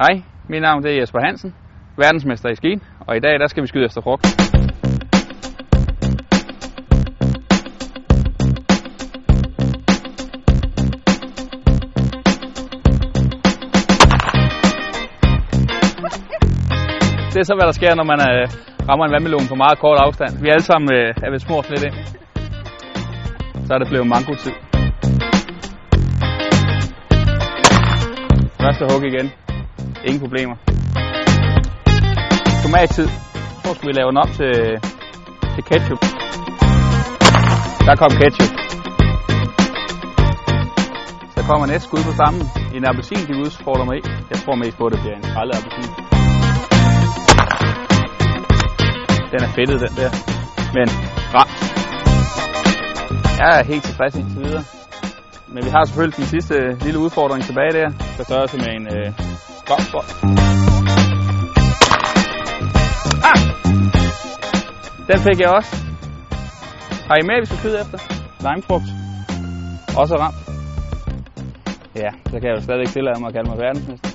Hej, mit navn det er Jesper Hansen, verdensmester i ski, og i dag der skal vi skyde efter frugt. Det er så, hvad der sker, når man øh, rammer en vandmelon på meget kort afstand. Vi alle sammen øh, er ved smurt lidt ind. Så er det blevet mango-tid. Første hug igen. Ingen problemer. Tomattid. Så skal vi lave den op til, til ketchup. Der kom ketchup. Så kommer næste skud på stammen. En appelsin, de udfordrer mig i. Jeg tror mest på, at det bliver en skraldet appelsin. Den er fedtet, den der. Men ramt. Jeg er helt tilfreds indtil videre. Men vi har selvfølgelig den sidste lille udfordring tilbage der. Der størrelse med en øh, golfbold. Ah! Den fik jeg også. Har I med, vi skal skyde efter? Limefrugt. Også ramt. Ja, så kan jeg jo stadigvæk tillade mig at kalde mig verdensmester.